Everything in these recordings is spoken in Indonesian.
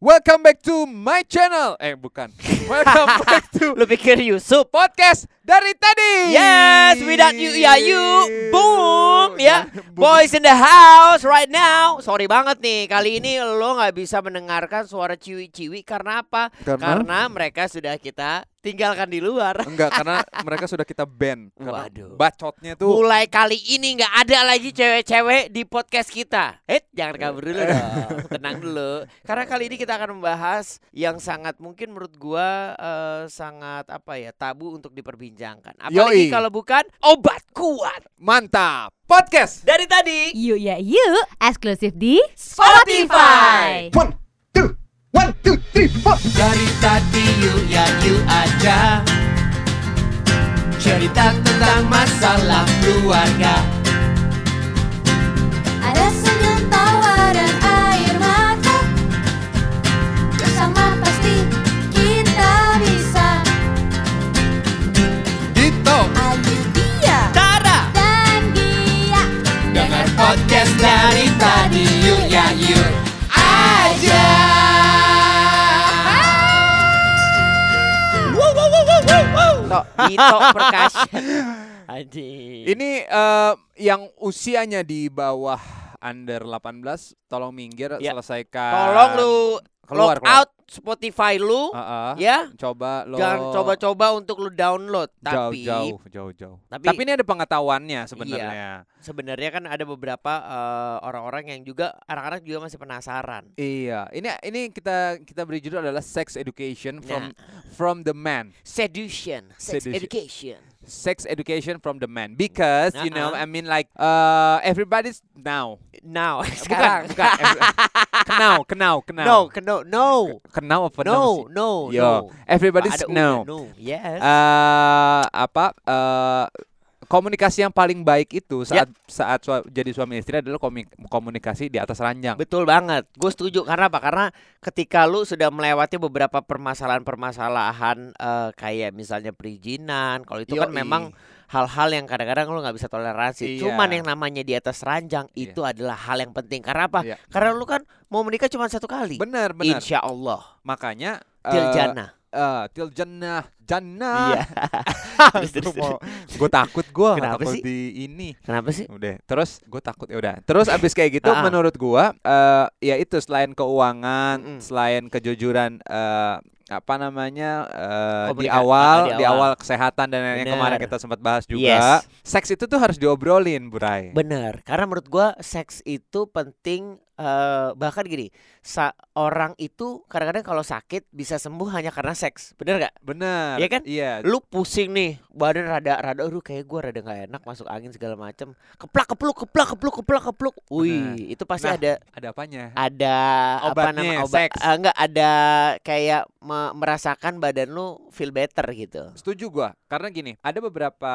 Welcome back to my channel. Eh bukan. Welcome back to Lu pikir Yusuf? podcast dari tadi. Yes, without you, ya you, boom, ya. Boom. Boys in the house right now. Sorry banget nih, kali ini lo nggak bisa mendengarkan suara ciwi-ciwi karena apa? Karena? Karena mereka sudah kita tinggalkan di luar. Enggak, karena mereka sudah kita ban. Waduh. Bacotnya tuh. Mulai kali ini nggak ada lagi cewek-cewek di podcast kita. Eh, jangan kabur dulu dong. Tenang dulu. Karena kali ini kita akan membahas yang sangat mungkin menurut gua eh, sangat apa ya tabu untuk diperbincangkan. Apalagi Yoi. kalau bukan obat kuat. Mantap. Podcast. Dari tadi Yuk ya yuk, eksklusif di Spotify. One, two, one, two, three, four. Dari tadi yuk ya yuk aja Cerita tentang masalah keluarga wow wow Tok, Ito percussion Anjing Ini eh, yang usianya di bawah under 18 tolong minggir Ya. selesaikan. Tolong lu keluar, log out Spotify lu Heeh. ya Coba lo Jangan coba-coba untuk lu download Tapi jauh jauh jauh. Tapi- Tapi, ini ada pengetahuannya sebenarnya. sebenarnya kan ada beberapa eh, orang-orang yang juga anak-anak juga masih penasaran. Iya, ini ini kita kita beri judul adalah sex education from Nah. from the man. Seduction, sex Seduction. education. Sex education from the man because you know Uh-uh. I mean like uh everybody's now. Now, Bukan, sekarang. bukan. every- kenau, kenau, kenau. No, no, no, Kenau apa no, no, Yo, no. everybody's Ada udah, no. Yes. eh apa eh komunikasi yang paling baik itu saat saat sua- jadi suami istri adalah komunikasi di atas ranjang. Betul banget. Gue setuju karena apa? Karena ketika lu sudah melewati beberapa permasalahan-permasalahan eh, kayak misalnya perizinan, kalau itu kan Yoi. memang hal-hal yang kadang-kadang lu nggak bisa toleransi. Iya. Cuman yang namanya di atas ranjang Iya. itu adalah hal yang penting. Karena apa? Iya. Karena lu kan mau menikah cuma satu kali. Benar, benar. Insya Allah. Makanya Tiljana. eh til jannah, jannah. Iya. Gue takut gue Kenapa takut sih? di ini Kenapa sih? udah terus gue takut ya udah terus abis kayak gitu Ah. menurut gue eh ya itu selain keuangan Mm-mm. selain kejujuran eh apa namanya eh, di awal ah, di awal kesehatan dan yang kemarin kita sempat bahas juga Yes. seks itu tuh harus diobrolin Burai Bener. Karena menurut gua seks itu penting. Eh, bahkan gini, sa orang itu kadang-kadang kalau sakit bisa sembuh hanya karena seks. Bener gak? bener Iya kan? iya Lu pusing nih, badan rada rada aduh kayak gua rada nggak enak masuk angin segala macem. Keplak kepluk keplak kepluk keplak kepluk. Wih, itu pasti Nah, ada ada apanya ada apa Obatnya, nama obat seks. eh, enggak ada kayak me- merasakan badan lu feel better gitu. setuju gua karena gini ada beberapa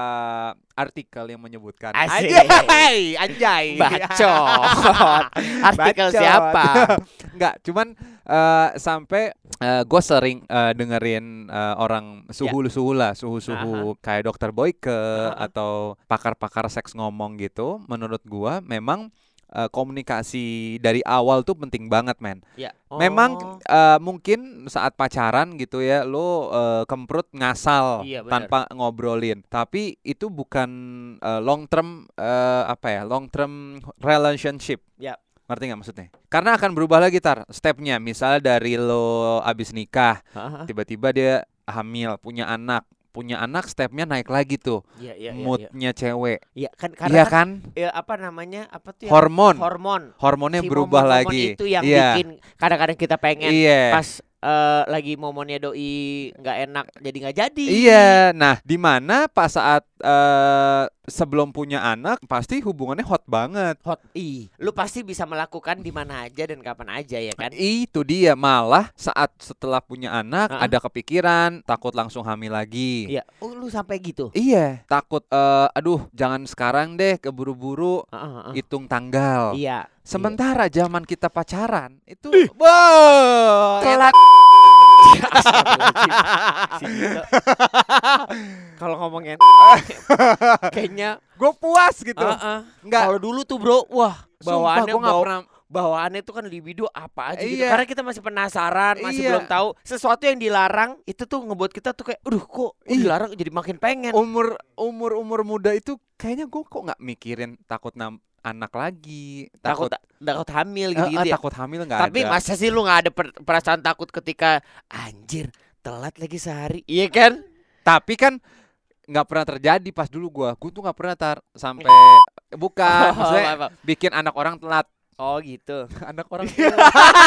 artikel yang menyebutkan Asik. anjay anjay Bacot. Artikel Bacot. siapa? Enggak, cuman eh, sampai gue sering eh, dengerin eh, orang suhu-suhu lah, suhu-suhu kayak dokter Boyke Aha. atau pakar-pakar seks ngomong gitu. Menurut gua memang eh, komunikasi dari awal tuh penting banget, men. Ya. Memang Oh. eh, mungkin saat pacaran gitu ya, lo eh, kemprut ngasal Iya, tanpa ngobrolin. Tapi itu bukan eh, long term eh, apa ya, long term relationship. Ya. Ngerti nggak maksudnya? Karena akan berubah lagi tar stepnya. Misal dari lo abis nikah, tiba-tiba dia hamil, punya anak, punya anak stepnya naik lagi tuh, Iya, iya, iya, iya. moodnya cewek. Iya kan karena Iya kan, kan? ya, apa namanya? Apa tuh Hormon, hormon. hormonnya Si berubah momon-momon lagi. Itu yang Iya. bikin kadang-kadang kita pengen Iya. pas eh, lagi momennya doi nggak enak jadi nggak jadi. Iya, nah di mana pas saat eh, sebelum punya anak pasti hubungannya hot banget. Hot. Ih, lu pasti bisa melakukan di mana aja dan kapan aja ya kan? Itu dia malah saat setelah punya anak Ah. ada kepikiran takut langsung hamil lagi. Iya. Oh, lu sampai gitu. Iya, takut eh, aduh jangan sekarang deh keburu-buru heeh. hitung tanggal. Iya. Sementara zaman kita pacaran itu wow, Kelak. Dito. Kalau ngomongin kayaknya gue puas gitu. Heeh. Enggak, Kalau dulu tuh bro, wah bawaannya gue nggak bawa- pernah bawaannya itu kan libido apa aja gitu. Iya. Karena kita masih penasaran, masih Iya. belum tahu sesuatu yang dilarang itu tuh ngebuat kita tuh kayak, aduh kok Iya. dilarang jadi makin pengen. umur umur umur muda itu kayaknya gue kok nggak mikirin takut nam anak lagi takut takut takut hamil eh, gitu, eh, ya. takut hamil nggak Tapi ada masa sih lu nggak ada per- perasaan takut ketika anjir telat lagi sehari, iya kan? tapi kan nggak pernah terjadi pas dulu gua gua tuh nggak pernah tar sampai bukan maksudnya maaf, maaf. bikin anak orang telat Oh gitu. anak orang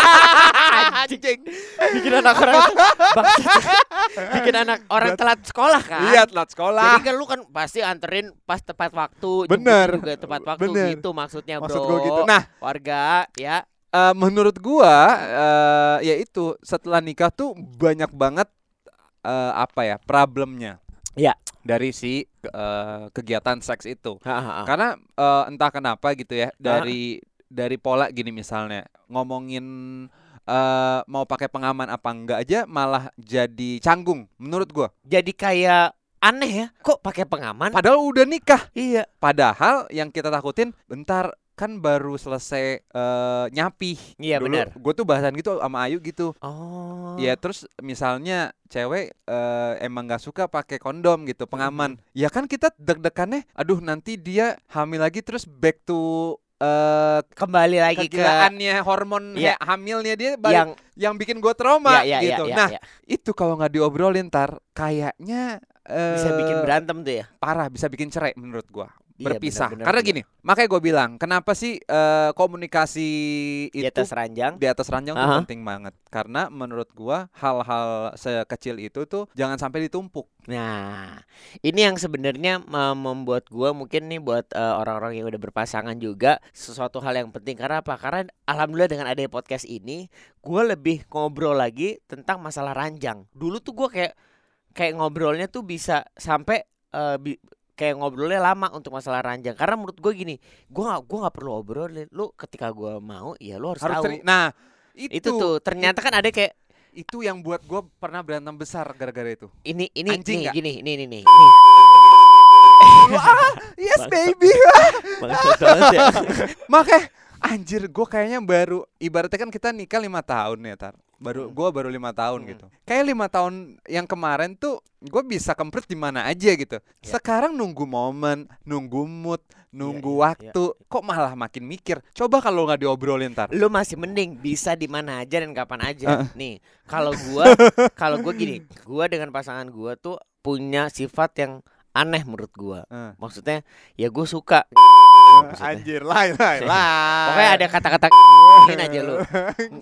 Anjing. Bikin anak orang. Bikin anak orang telat sekolah kan? iya telat sekolah Jadi kan lu kan pasti anterin pas tepat waktu, Bener. juga tepat waktu Bener. gitu maksudnya maksud bro. gua gitu nah warga ya. eh, menurut gua eh, ya itu setelah nikah tuh banyak banget eh, apa ya problemnya Iya. dari si eh, kegiatan seks itu Ha, ha, ha. karena eh, entah kenapa gitu ya dari dari pola gini misalnya ngomongin eh, mau pakai pengaman apa enggak aja malah jadi canggung menurut gua Jadi kayak aneh ya. Kok pakai pengaman? padahal udah nikah iya. padahal yang kita takutin bentar kan baru selesai eh, nyapih Iya, benar. gue tuh bahasan gitu sama Ayu gitu Oh. Ya terus misalnya cewek eh, emang nggak suka pakai kondom gitu pengaman. Ya kan kita deg-degannya, aduh nanti dia hamil lagi terus back to eh kembali lagi ke kegilaannya hormon Iya. he- hamilnya dia balik, yang yang, bikin gue trauma ya, ya, ya, gitu. ya, nah ya. itu kalau nggak diobrolin ntar kayaknya eh, bisa bikin berantem tuh ya. parah, bisa bikin cerai menurut gua Iya, berpisah. benar, Karena gini, makanya gue bilang kenapa sih eh, komunikasi Di itu atas ranjang. di atas ranjang tuh Aha. penting banget karena menurut gua hal-hal sekecil itu tuh jangan sampai ditumpuk. Nah, ini yang sebenarnya mem- membuat gua mungkin nih buat eh, orang-orang yang udah berpasangan juga sesuatu hal yang penting karena apa? Karena alhamdulillah dengan adanya podcast ini, gua lebih ngobrol lagi tentang masalah ranjang. Dulu tuh gua kayak kayak ngobrolnya tuh bisa sampai eh, bi- kayak ngobrolnya lama untuk masalah ranjang karena menurut gue gini gua nggak gua nggak perlu obrolin lu ketika gua mau ya lu harus, Harus tahu Nah, itu, itu tuh ternyata kan ada kayak itu yang buat gua pernah berantem besar gara-gara itu. ini ini Anjing nih gini ini ini nih nih ah, yes baby. Ya. Makanya anjir gua kayaknya baru ibaratnya kan kita nikah lima tahun ya tar. Baru Hmm. gua baru lima tahun Hmm. gitu. Kayak lima tahun yang kemarin tuh gue bisa kempret di mana aja gitu. Ya. Sekarang nunggu momen, nunggu mood, nunggu iya, iya. waktu, kok malah makin mikir. Coba kalau nggak diobrolin tar. lu masih mending bisa di mana aja dan kapan aja. Heeh. Nih, kalau gua kalau gua gini, gua dengan pasangan gua tuh punya sifat yang aneh menurut gua. Eh. Maksudnya ya gue suka maksudnya. Anjir, lain, lain, lain. Pokoknya ada kata-kata ingin aja lu.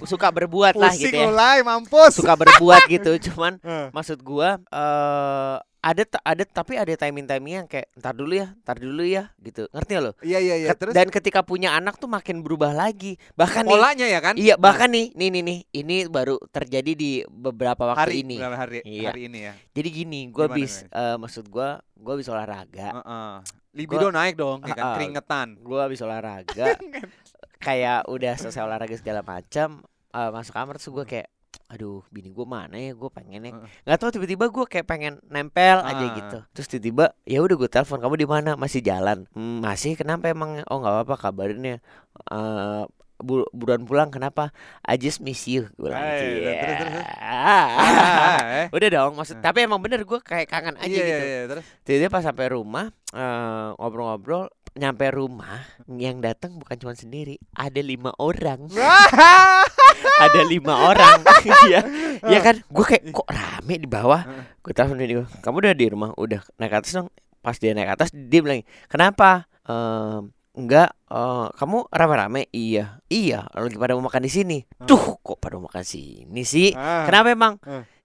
Suka berbuat lah gitu ya. mulai, mampus. Suka berbuat gitu. Cuman Eh. maksud gua eh ada ada tapi ada timing timing yang kayak ntar dulu ya, ntar dulu ya gitu. Ngerti lo? Iya, iya, iya. Terus Dan ketika punya anak tuh makin berubah lagi. Bahkan nih polanya ya kan? Iya bahkan nih, nih nih nih, ini baru terjadi di beberapa waktu hari ini. hari Iya. hari ini ya. Jadi gini, gue bis, eh, maksud gue, gue bisa olahraga, Heeh. Libido naik dong, ya kan? Heeh. Keringetan. gue bisa olahraga, kayak udah selesai olahraga segala macam, eh, masuk kamar terus gue kayak, aduh, bini gue mana ya, gue pengennya, Heeh. nggak tahu tiba-tiba gue kayak pengen nempel aja Ah. gitu, terus tiba-tiba, ya udah gue telepon, kamu di mana, masih jalan, "Hmm, masih, kenapa emang, oh nggak apa-apa kabarin ya, Eh, bu- buruan pulang kenapa? I just miss you, gue bilang Eh, gitu. terus, terus, terus. Ah. Ah, eh. Udah dong, maksud Nah. tapi emang bener gue kayak kangen aja Iya, gitu. iya, terus. Tiba-tiba pas sampai rumah eh, ngobrol-ngobrol, nyampe rumah yang datang bukan cuma sendiri, ada lima orang, ada lima orang, ya, ya kan? Gue kayak kok rame di bawah. Gue telepon dia, kamu udah di rumah, udah naik atas dong. Pas dia naik atas, dia bilang, kenapa? Ehm, enggak, eh, kamu rame-rame? Iya, iya. Lagi pada mau makan di sini. Tuh, kok pada mau makan sini sih? Ah. Kenapa emang?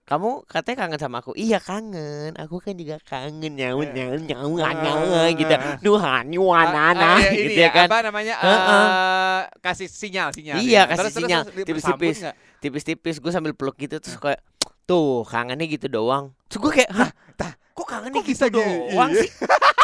Kamu katanya kangen sama aku. Iya kangen. Aku kan juga kangen nyaun Eh. nyaun nyaun Ah, nyaun gitu. ah, ah. Nuhan nyuanana Ah, ah, iya, gitu ini ya kan. Apa namanya? Heeh. eh, kasih sinyal, sinyal. Iya, sinyal. kasih Terus, sinyal. Tipis-tipis. Tipis-tipis gue sambil peluk gitu terus kayak tuh kangennya gitu doang. Terus gue kayak, "Hah, tah, kok kangennya kok gitu bisa gini?" doang sih?"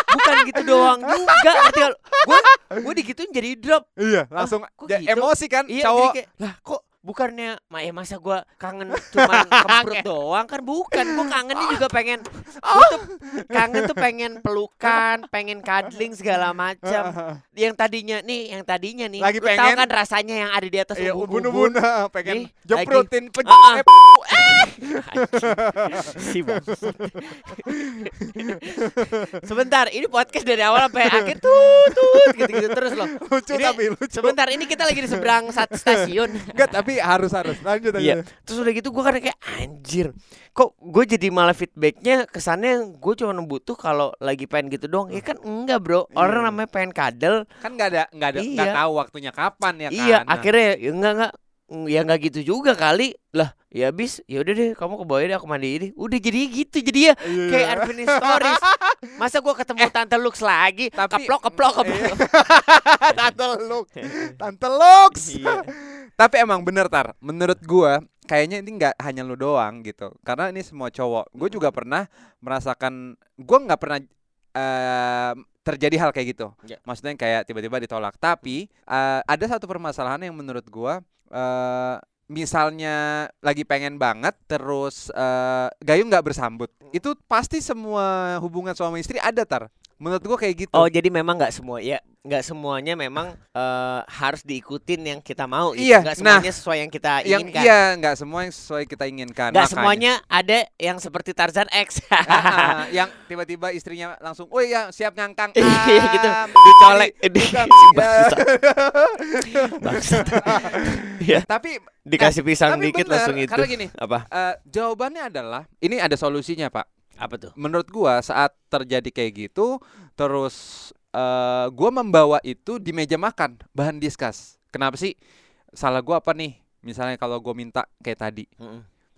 Bukan gitu doang juga ngerti? Gue gue digituin jadi drop. Iya, langsung ja- gitu? emosi kan Iya, cowok. kayak, lah kok bukannya ma ya masa gua kangen cuma kemprut doang kan bukan gua kangennya juga pengen gua tuh kangen tuh pengen pelukan pengen cuddling segala macam yang tadinya nih yang tadinya nih Lagi lu tahu pengen- kan rasanya yang ada di atas Iya, ubun-ubun ah, pengen Nih, jeprutin pe- Ah, ah. eh, si bangsat. Sebentar, ini podcast dari awal sampai akhir tut tut gitu-gitu terus loh. lucu Ini- tapi lucu. Sebentar, ini kita lagi di seberang satu stasiun. Enggak, tapi harus harus. Lanjut aja. Iya. Terus udah gitu gue kan kayak anjir. Kok gue jadi malah feedbacknya kesannya gue cuma butuh kalau lagi pengen gitu doang. Ya kan enggak bro. Orang Iya. namanya pengen kadel. Kan enggak ada enggak ada enggak Iya. tahu waktunya kapan ya kan. iya. Akhirnya ya enggak enggak. Ya enggak gitu juga kali. Lah, ya habis ya udah deh kamu ke bawah deh aku mandi ini. Udah jadi gitu jadi ya iya. kayak unfinished stories. Masa gua ketemu Tante Lux lagi, tapi- keplok keplok keplok. Iya. Tante Lux. Tante Lux. Iya. Tapi emang bener tar, menurut gua kayaknya ini nggak hanya lu doang gitu. Karena ini semua cowok. Gue juga pernah merasakan, gua nggak pernah eh, terjadi hal kayak gitu. Ya. Maksudnya kayak tiba-tiba ditolak. Tapi eh, ada satu permasalahan yang menurut gua eh, misalnya lagi pengen banget terus eh, gayung nggak bersambut. Itu pasti semua hubungan suami istri ada tar. Menurut gua kayak gitu. Oh, jadi memang nggak semua ya nggak semuanya memang eh, harus diikutin yang kita mau gitu. Iya, Nggak nah, semuanya sesuai yang kita yang inginkan. iya nggak semua yang sesuai kita inginkan. Nggak semuanya ada yang seperti Tarzan X. Ah, yang tiba-tiba istrinya langsung, oh iya siap ngangkang, Iya, gitu. Ah, Dicolek. tadi bukan." Si Ya. bangsat. Bangsat. Iya, Tapi dikasih pisang tapi dikit bener, langsung itu. Karena gini, Apa? eh, jawabannya adalah ini ada solusinya pak. Apa tuh? Menurut gua saat terjadi kayak gitu, terus eh, gua membawa itu di meja makan, bahan diskus. Kenapa sih? Salah gua apa nih? Misalnya kalau gua minta kayak tadi,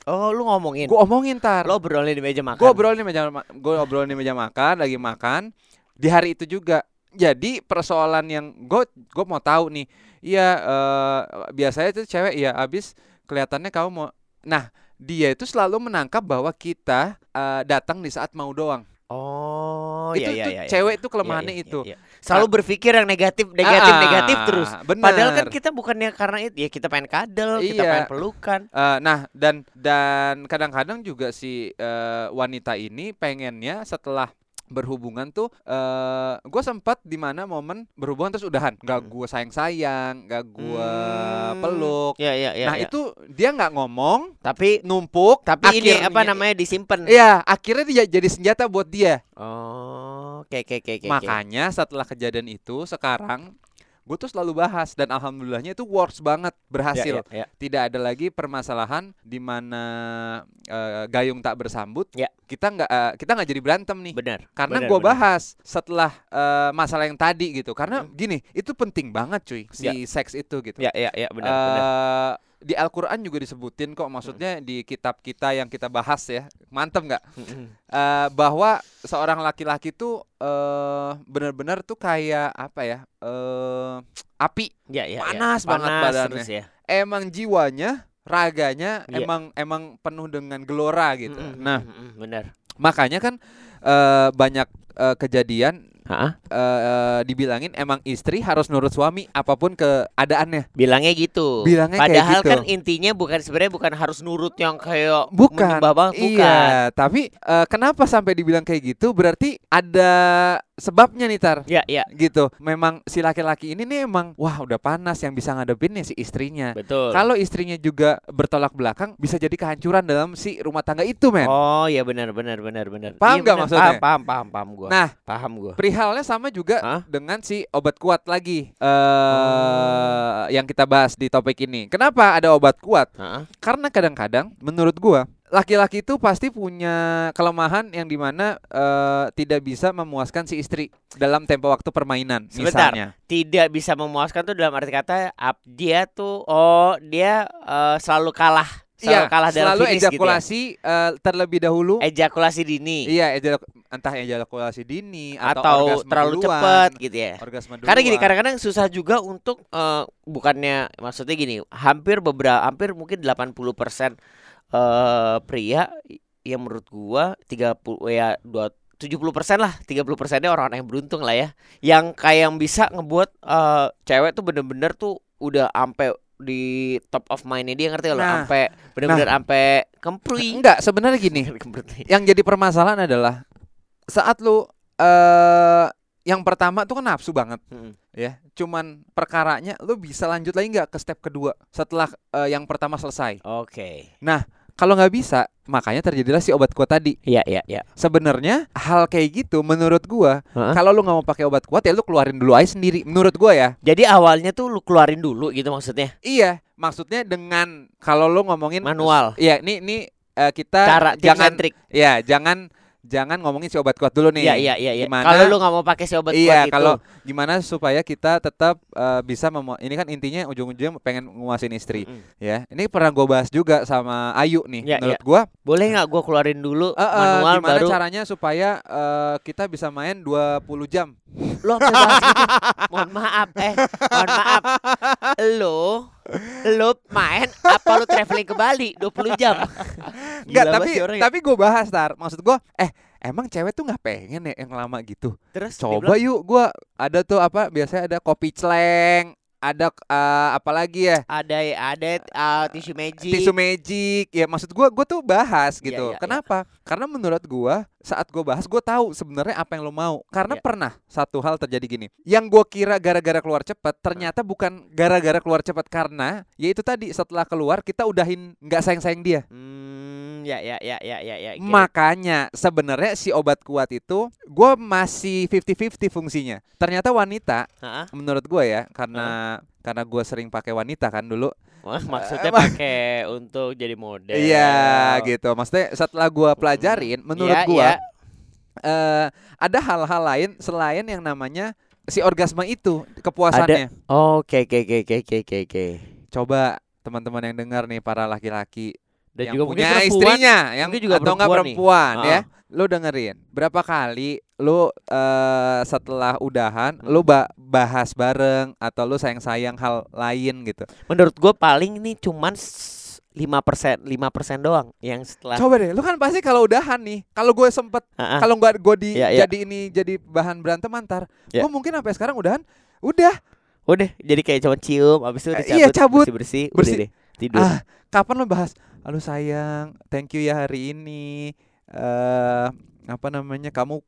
Oh, lu ngomongin. gua omongin tar. Lo obrolin di meja makan. Gue obrolin di meja ma- gua obrolin di meja makan, lagi makan di hari itu juga. Jadi persoalan yang gue gue mau tahu nih, iya eh, biasanya itu cewek ya abis kelihatannya kamu mau. Nah dia itu selalu menangkap bahwa kita eh, datang di saat mau doang. Oh, itu iya iya itu iya. cewek itu Iya, kelemahannya iya, itu. iya, iya. Selalu berpikir yang negatif, negatif, Ah, negatif terus. bener. Padahal kan kita bukannya karena itu ya kita pengen kadel, kita Iya. pengen pelukan. Eh, nah dan dan kadang-kadang juga si eh, wanita ini pengennya setelah berhubungan tuh eh gue sempat di mana momen berhubungan terus udahan nggak Hmm. gue sayang sayang nggak gue Hmm. peluk Iya iya iya. nah iya. itu dia nggak ngomong tapi numpuk tapi ini akhirnya- apa namanya disimpan. Iya akhirnya dia jadi senjata buat dia Oh, oke oke oke oke. makanya setelah kejadian itu sekarang gue tuh selalu bahas dan alhamdulillahnya itu works banget berhasil Ya, ya, ya. tidak ada lagi permasalahan di mana eh, gayung tak bersambut. Ya. Kita nggak eh, kita nggak jadi berantem nih. Benar. Karena gue bahas setelah eh, masalah yang tadi gitu. Karena Hmm. gini, itu penting banget cuy si Ya. seks itu gitu. Ya ya ya benar Eh, benar. Di Al-Qur'an juga disebutin kok maksudnya di kitab kita yang kita bahas ya. Mantep nggak? Eh, bahwa seorang laki-laki tuh eh benar-benar tuh kayak apa ya? eh api. Ya ya. ya. panas banget badannya. terus ya. emang jiwanya, raganya Iya. emang emang penuh dengan gelora gitu. Mm-mm, Nah, mm-mm, benar. makanya kan eh, banyak eh, kejadian Hah? eh, dibilangin emang istri harus nurut suami apa pun keadaannya. Bilangnya gitu. Bilangnya kayak Padahal gitu. kan intinya bukan sebenarnya bukan harus nurut yang kayak Bukan. menyembah banget, bukan. Iya, tapi eh, kenapa sampai dibilang kayak gitu? Berarti ada sebabnya nih Tar. Ya ya. Gitu. Memang si laki-laki ini nih emang wah udah panas yang bisa ngadepin ya si istrinya. Betul. Kalau istrinya juga bertolak belakang bisa jadi kehancuran dalam si rumah tangga itu, men. Oh ya benar benar benar benar. Paham Iya, nggak benar. maksudnya? Paham paham paham, paham gua. Nah, paham gua. Perihalnya sama juga Hah? dengan si obat kuat lagi eh yang kita bahas di topik ini. Kenapa ada obat kuat? Heeh. Karena kadang-kadang menurut gua laki-laki itu pasti punya kelemahan yang di mana eh, tidak bisa memuaskan si istri dalam tempo waktu permainan Sebentar. misalnya. Tidak bisa memuaskan tuh dalam arti kata dia tuh oh dia eh, selalu kalah. Selalu Iya, kalah dalam selalu finish gitu ya. ejakulasi eh, terlebih dahulu. Ejakulasi dini Iya, ejaku- entah ejakulasi dini atau, atau orgasme terlalu duluan, cepat gitu ya. Orgasme Karena gini, duluan. kadang-kadang susah juga untuk eh, bukannya maksudnya gini, hampir beberapa hampir mungkin 80% eh pria yang menurut gua 30 ya 2 70% lah, 30 persennya orang-orang yang beruntung lah ya. Yang kayak yang bisa ngebuat eh cewek tuh bener-bener tuh udah ampe di top of mind dia ngerti loh Nah. sampai bener-bener sampai kemprui. Enggak, sebenarnya gini. Yang jadi permasalahan adalah saat lu eh yang pertama tuh kan nafsu banget Mm-mm. ya. Cuman perkaranya lu bisa lanjut lagi nggak ke step kedua setelah eh, yang pertama selesai. Oke. Kalau nggak bisa, makanya terjadilah si obat kuat tadi. Iya iya iya. Sebenarnya hal kayak gitu menurut gua, Heeh. kalau lu nggak mau pakai obat kuat ya lu keluarin dulu aja sendiri. Menurut gua ya. Jadi awalnya tuh lu keluarin dulu gitu maksudnya. Iya, maksudnya dengan kalau lu ngomongin Manual. Iya, ini ini eh, kita Cara jangan and trick. ya jangan jangan ngomongin si obat kuat dulu nih. Iya iya iya iya. Gimana- Kalau lu nggak mau pakai si obat iya, kuat itu. kalau gimana supaya kita tetap eh, bisa memo- ini kan intinya ujung-ujungnya pengen nguasin istri Mm-mm. ya. Ini pernah gue bahas juga sama Ayu nih. Iya, Menurut gua boleh nggak gua keluarin dulu eh, eh, manual gimana baru caranya supaya eh, kita bisa main 20 jam. lo gitu. Mohon maaf eh, mohon maaf. Lo lo main apa lo traveling ke Bali 20 jam? Enggak, tapi ya orang ya. tapi gue bahas tar. Maksud gua eh emang cewek tuh nggak pengen ya yang lama gitu. terus Coba yuk gua ada tuh apa biasanya ada kopi celeng, ada eh, apa lagi ya? ada ada uh, tisu magic. tisu magic ya maksud gua gua tuh bahas Iya, gitu iya, iya. kenapa karena menurut gua saat gua bahas gua tahu sebenarnya apa yang lo mau karena Iya. pernah satu hal terjadi gini yang gua kira gara-gara keluar cepat ternyata bukan gara-gara keluar cepat karena ya itu tadi setelah keluar kita udahin nggak sayang-sayang dia Hmm, ya ya ya ya ya ya. makanya sebenarnya si obat kuat itu gua masih 50-50 fungsinya ternyata wanita Hah? menurut gua ya karena karena gua sering pakai wanita kan dulu maksudnya Emang- pakai untuk jadi model. Iya gitu. Maksudnya setelah gua pelajarin, menurut Iya, gua iya. eh, ada hal-hal lain selain yang namanya si orgasme itu kepuasannya. Oke oke oke oke oke oke oke. Coba teman-teman yang dengar nih para laki-laki Dan yang juga punya istrinya, yang juga atau enggak perempuan nih. ya. Ah. Lu dengerin berapa kali lu eh, setelah udahan Hmm. lu ba- bahas bareng atau lu sayang-sayang hal lain gitu. Menurut gue paling ini cuman lima persen lima persen doang yang setelah Coba deh, lu kan pasti kalau udahan nih, kalau gue sempet ah. kalau nggak gue di Iya, iya. jadi ini jadi bahan berantem antar, Iya. gue mungkin sampai sekarang udahan, udah udah jadi kayak cuma cium habis itu udah Eh, iya, cabut. bersih bersih, Bersih. udah deh tidur. ah kapan lo bahas, halo sayang, thank you ya hari ini, eh apa namanya kamu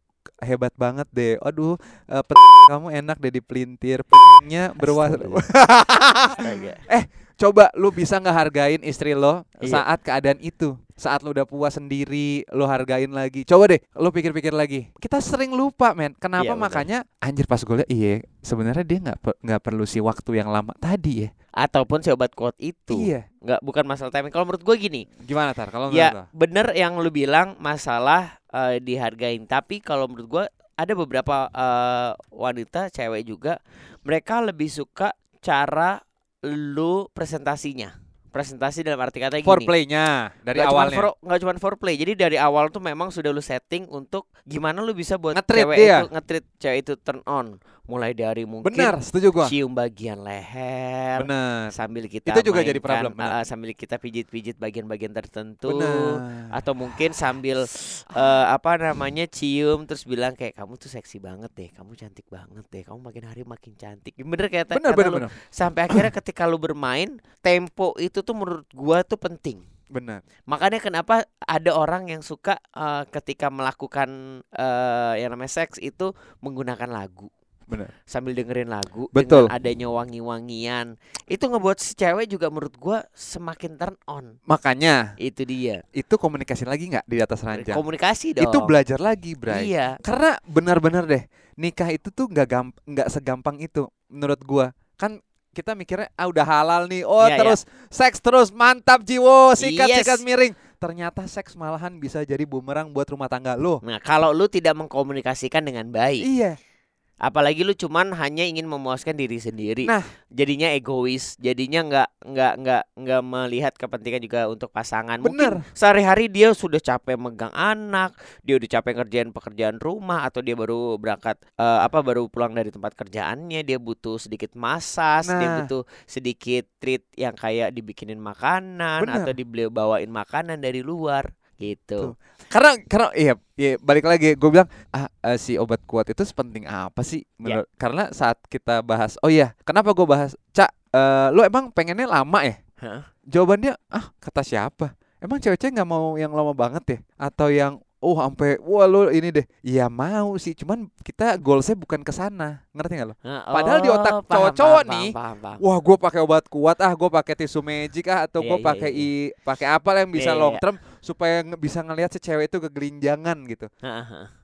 hebat banget deh, aduh eh, pet- kamu enak deh dipelintir, nya berwarna. Astaga. Coba lu bisa nggak hargain istri lo Iya. saat keadaan itu, saat lu udah puas sendiri, lu hargain lagi. Coba deh, lu pikir-pikir lagi. Kita sering lupa, men. Kenapa Iya, makanya anjir pas gue liat, iya, sebenarnya dia nggak nggak perlu si waktu yang lama tadi ya. Ataupun si obat kuat itu Iya. nggak bukan masalah timing. Kalau menurut gue gini, Gimana tar? Kalau menurut ya bener yang lu bilang masalah eh, dihargain. Tapi kalau menurut gue ada beberapa eh, wanita cewek juga mereka lebih suka cara lu presentasinya. Presentasi dalam arti kata gini. Foreplaynya dari cuman awalnya. for- nggak cuma foreplay. Jadi dari awal tuh memang sudah lu setting untuk gimana lu bisa buat Nge-treat cewek dia. itu nge-treat cewek itu turn on. Mulai dari mungkin Benar, setuju gua. cium bagian leher Benar. sambil kita Itu juga jadi problem, benar. uh, sambil kita pijit-pijit bagian-bagian tertentu Benar. atau mungkin sambil uh, apa namanya cium terus bilang kayak kamu tuh seksi banget deh, kamu cantik banget deh, kamu makin hari makin cantik. Bener kayak kata benar, lu. benar. Sampai akhirnya ketika lu bermain, tempo itu tuh menurut gua tuh penting. Benar. Makanya kenapa ada orang yang suka uh, ketika melakukan uh, yang namanya seks itu menggunakan lagu Benar. sambil dengerin lagu Betul. dengan adanya wangi-wangian itu ngebuat si cewek juga menurut gua semakin turn on Makanya itu dia itu komunikasi lagi nggak di atas ranjang? komunikasi dong Itu belajar lagi, Bray. iya Karena benar-benar deh nikah itu tuh nggak gamp nggak segampang itu menurut gua. Kan kita mikirnya ah udah halal nih. Oh, Iya, iya. terus seks terus mantap jiwo, sikat-sikat Yes. miring. Ternyata seks malahan bisa jadi bumerang buat rumah tangga lo. nah kalau lu tidak mengkomunikasikan dengan baik Iya. Apalagi lu cuman hanya ingin memuaskan diri sendiri Nah. jadinya egois jadinya nggak nggak nggak nggak melihat kepentingan juga untuk pasangan Bener. mungkin sehari-hari dia sudah capek megang anak dia udah capek ngerjain pekerjaan rumah atau dia baru berangkat eh, apa baru pulang dari tempat kerjaannya dia butuh sedikit masas dia Nah. butuh sedikit treat yang kayak dibikinin makanan Bener. atau dibeli bawain makanan dari luar gitu Karena karena iya, iya balik lagi gue bilang ah eh, si obat kuat itu sepenting apa sih Ya. menurut karena saat kita bahas oh iya kenapa gue bahas cak eh lo emang pengennya lama ya? Hah? Jawabannya ah kata siapa? Emang cewek-cewek nggak mau yang lama banget ya? Atau yang oh sampai wah lo ini deh. Iya mau sih, cuman kita goalsnya bukan ke sana. Ngerti nggak lo? Nah, Padahal di otak oh, paham, cowok-cowok nih, paham, paham, paham. Wah, gue pakai obat kuat ah, gue pakai tisu magic ah, atau Iya, gue iya, pakai iya. i pakai apa lah yang bisa Iya, iya, long term supaya nge- bisa ngelihat si cewek itu kegelinjangan gitu.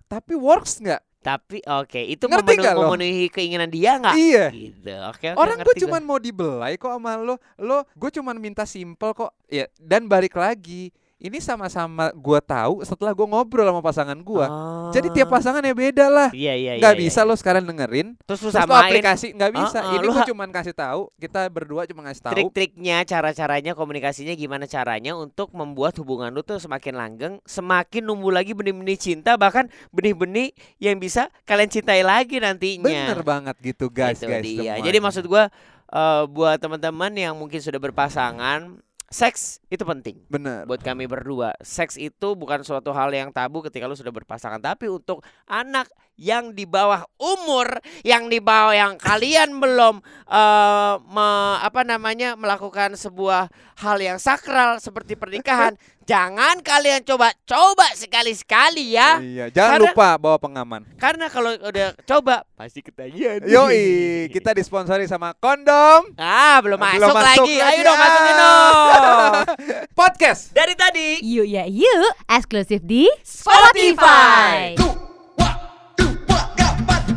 Tapi works nggak? Tapi oke, itu Ngerti memenu- nggak lo? memenuhi keinginan dia nggak? Iya. Gitu. Oke, oke. Orang gue cuman mau dibelai kok sama lo. Lo gue cuman minta simple kok. Ya, dan balik lagi. Ini sama-sama gue tahu setelah gue ngobrol sama pasangan gue. Oh. Jadi tiap pasangannya beda lah. Iya, iya, Nggak iya, bisa iya. lo sekarang dengerin. Terus Terus lo aplikasi nggak bisa. Ah, ah, Ini gue cuman kasih tahu. Kita berdua cuma ngasih tahu. trik-triknya, cara-caranya, komunikasinya gimana caranya untuk membuat hubungan lu tuh semakin langgeng, semakin numbuh lagi benih-benih cinta, bahkan benih-benih yang bisa kalian cintai lagi nantinya. Bener banget gitu guys Itu guys. dia. Jadi maksud gua eh, buat teman-teman yang mungkin sudah berpasangan, seks itu penting. bener. Buat kami berdua, seks itu bukan suatu hal yang tabu ketika lu sudah berpasangan, tapi untuk anak yang di bawah umur, yang di bawah yang kalian belum eh, me- apa namanya melakukan sebuah hal yang sakral seperti pernikahan, jangan kalian coba-coba sekali-sekali ya. Iya, jangan Karena- lupa bawa pengaman. Karena kalau udah coba pasti ketagihan. Yoi, kita disponsori sama kondom. Ah, belum, Belum masuk, masuk lagi. Ayo dong Ah. masukin dong. Podcast. Dari tadi Yuk ya yuk, eksklusif di Spotify.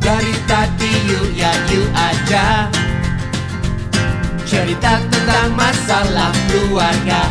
Dari tadi yuk ya yuk aja. Cerita tentang masalah keluarga